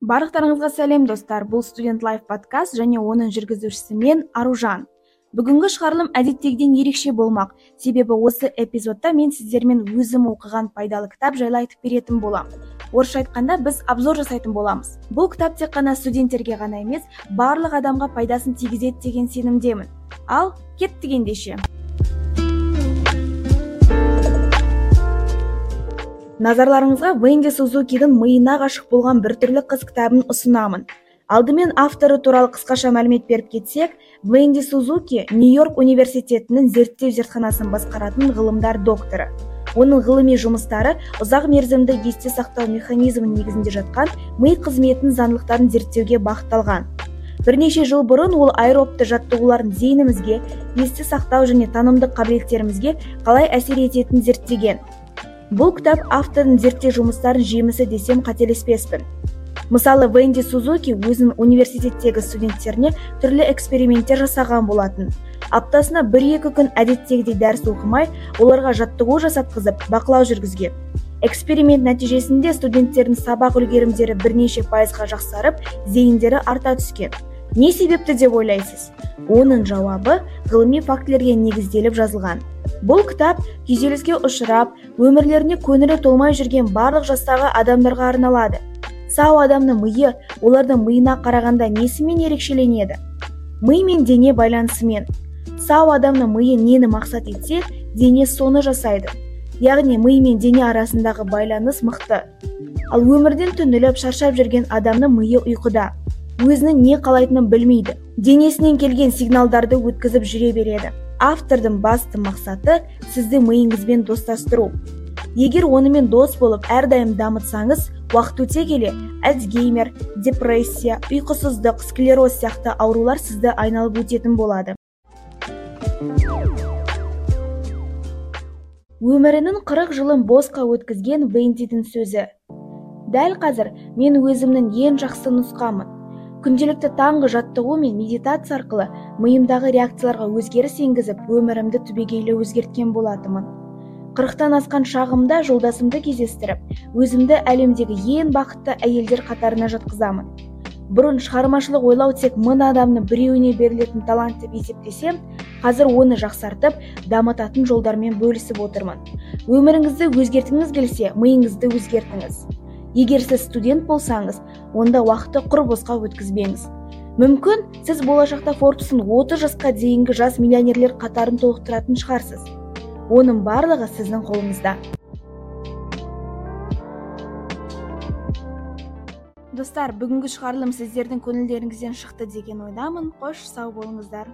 барлықтарыңызға сәлем достар. Бұл студент лайф подкаст және оның жүргізушісі мен аружан. Бүгінгі шығарылым әдеттегіден ерекше болмақ. Себебі осы эпизодта мен сіздермен өзім оқыған пайдалы кітап жайлы айтып беретін боламын орысша айтқанда біз обзор жасайтын боламыз. Бұл кітап тек қана студенттерге ғана емес барлық адамға пайдасын тигізеді деген сенімдемін. Ал кеттік ендеше назарларыңызға венди сузукидің миына ғашық болған біртүрлі қыз кітабын ұсынамын. Алдымен авторы туралы қысқаша мәлімет беріп кетсек венди сузуки нью йорк университетінің зерттеу зертханасын басқаратын ғылымдар докторы. Оның ғылыми жұмыстары ұзақ мерзімді есте сақтау механизмі негізінде жатқан ми қызметінің заңдылықтарын зерттеуге бағытталған. Бірнеше жыл бұрын ол аэробты жаттығулардың зейінімізге есте сақтау және танымдық қабілеттерімізге қалай әсер ететінін зерттеген. Бұл кітап автордың зерттеу жұмыстарының жемісі десем қателеспеспін. Мысалы венди сузуки өзінің университеттегі студенттеріне түрлі эксперименттер жасаған болатын. Аптасына бір екі күн әдеттегідей дәріс оқымай оларға жаттығу жасатқызып бақылау жүргізген. Эксперимент нәтижесінде студенттердің сабақ үлгерімдері бірнеше пайызға жақсарып зейіндері арта түскен. Не себепті деп ойлайсыз? Оның жауабы ғылыми фактілерге негізделіп жазылған. Бұл кітап күйзеліске ұшырап өмірлеріне көңілі толмай жүрген барлық жастағы адамдарға арналады. Сау адамның миы олардың миына қарағанда несімен ерекшеленеді? Ми мен дене байланысымен. Сау адамның миы нені мақсат етсе дене соны жасайды. Яғни ми мен дене арасындағы байланыс мықты. Ал өмірден түңіліп шаршап жүрген адамның миы ұйқыда. Өзінің не қалайтынын білмейді. Денесінен келген сигналдарды өткізіп жүре береді. Автордың басты мақсаты сізді миыңызбен достастыру. Егер онымен дос болып әрдайым дамытсаңыз уақыт өте келе альцгеймер депрессия ұйқысыздық склероз сияқты аурулар сізді айналып өтетін болады. Өмірінің қырық жылын босқа өткізген вендидің сөзі. Дәл қазір мен өзімнің ең жақсы нұсқамын. Күнделікті таңғы жаттығу мен медитация арқылы миымдағы реакцияларға өзгеріс енгізіп өмірімді түбегейлі өзгерткен болатынмын. Қырықтан асқан шағымда жолдасымды кездестіріп өзімді әлемдегі ең бақытты әйелдер қатарына жатқызамын. Бұрын шығармашылық ойлау тек мың адамның біреуіне берілетін талант деп есептесем қазір оны жақсартып дамытатын жолдармен бөлісіп отырмын. Өміріңізді өзгерткіңіз келсе миыңызды өзгертіңіз. Егер сіз студент болсаңыз онда уақытты құр босқа өткізбеңіз. Мүмкін сіз болашақта форбстың 30 жасқа дейінгі жас миллионерлер қатарын толықтыратын шығарсыз. Оның барлығы сіздің қолыңызда. Достар бүгінгі шығарылым сіздердің көңілдеріңізден шықты деген ойдамын. Қош сау болыңыздар.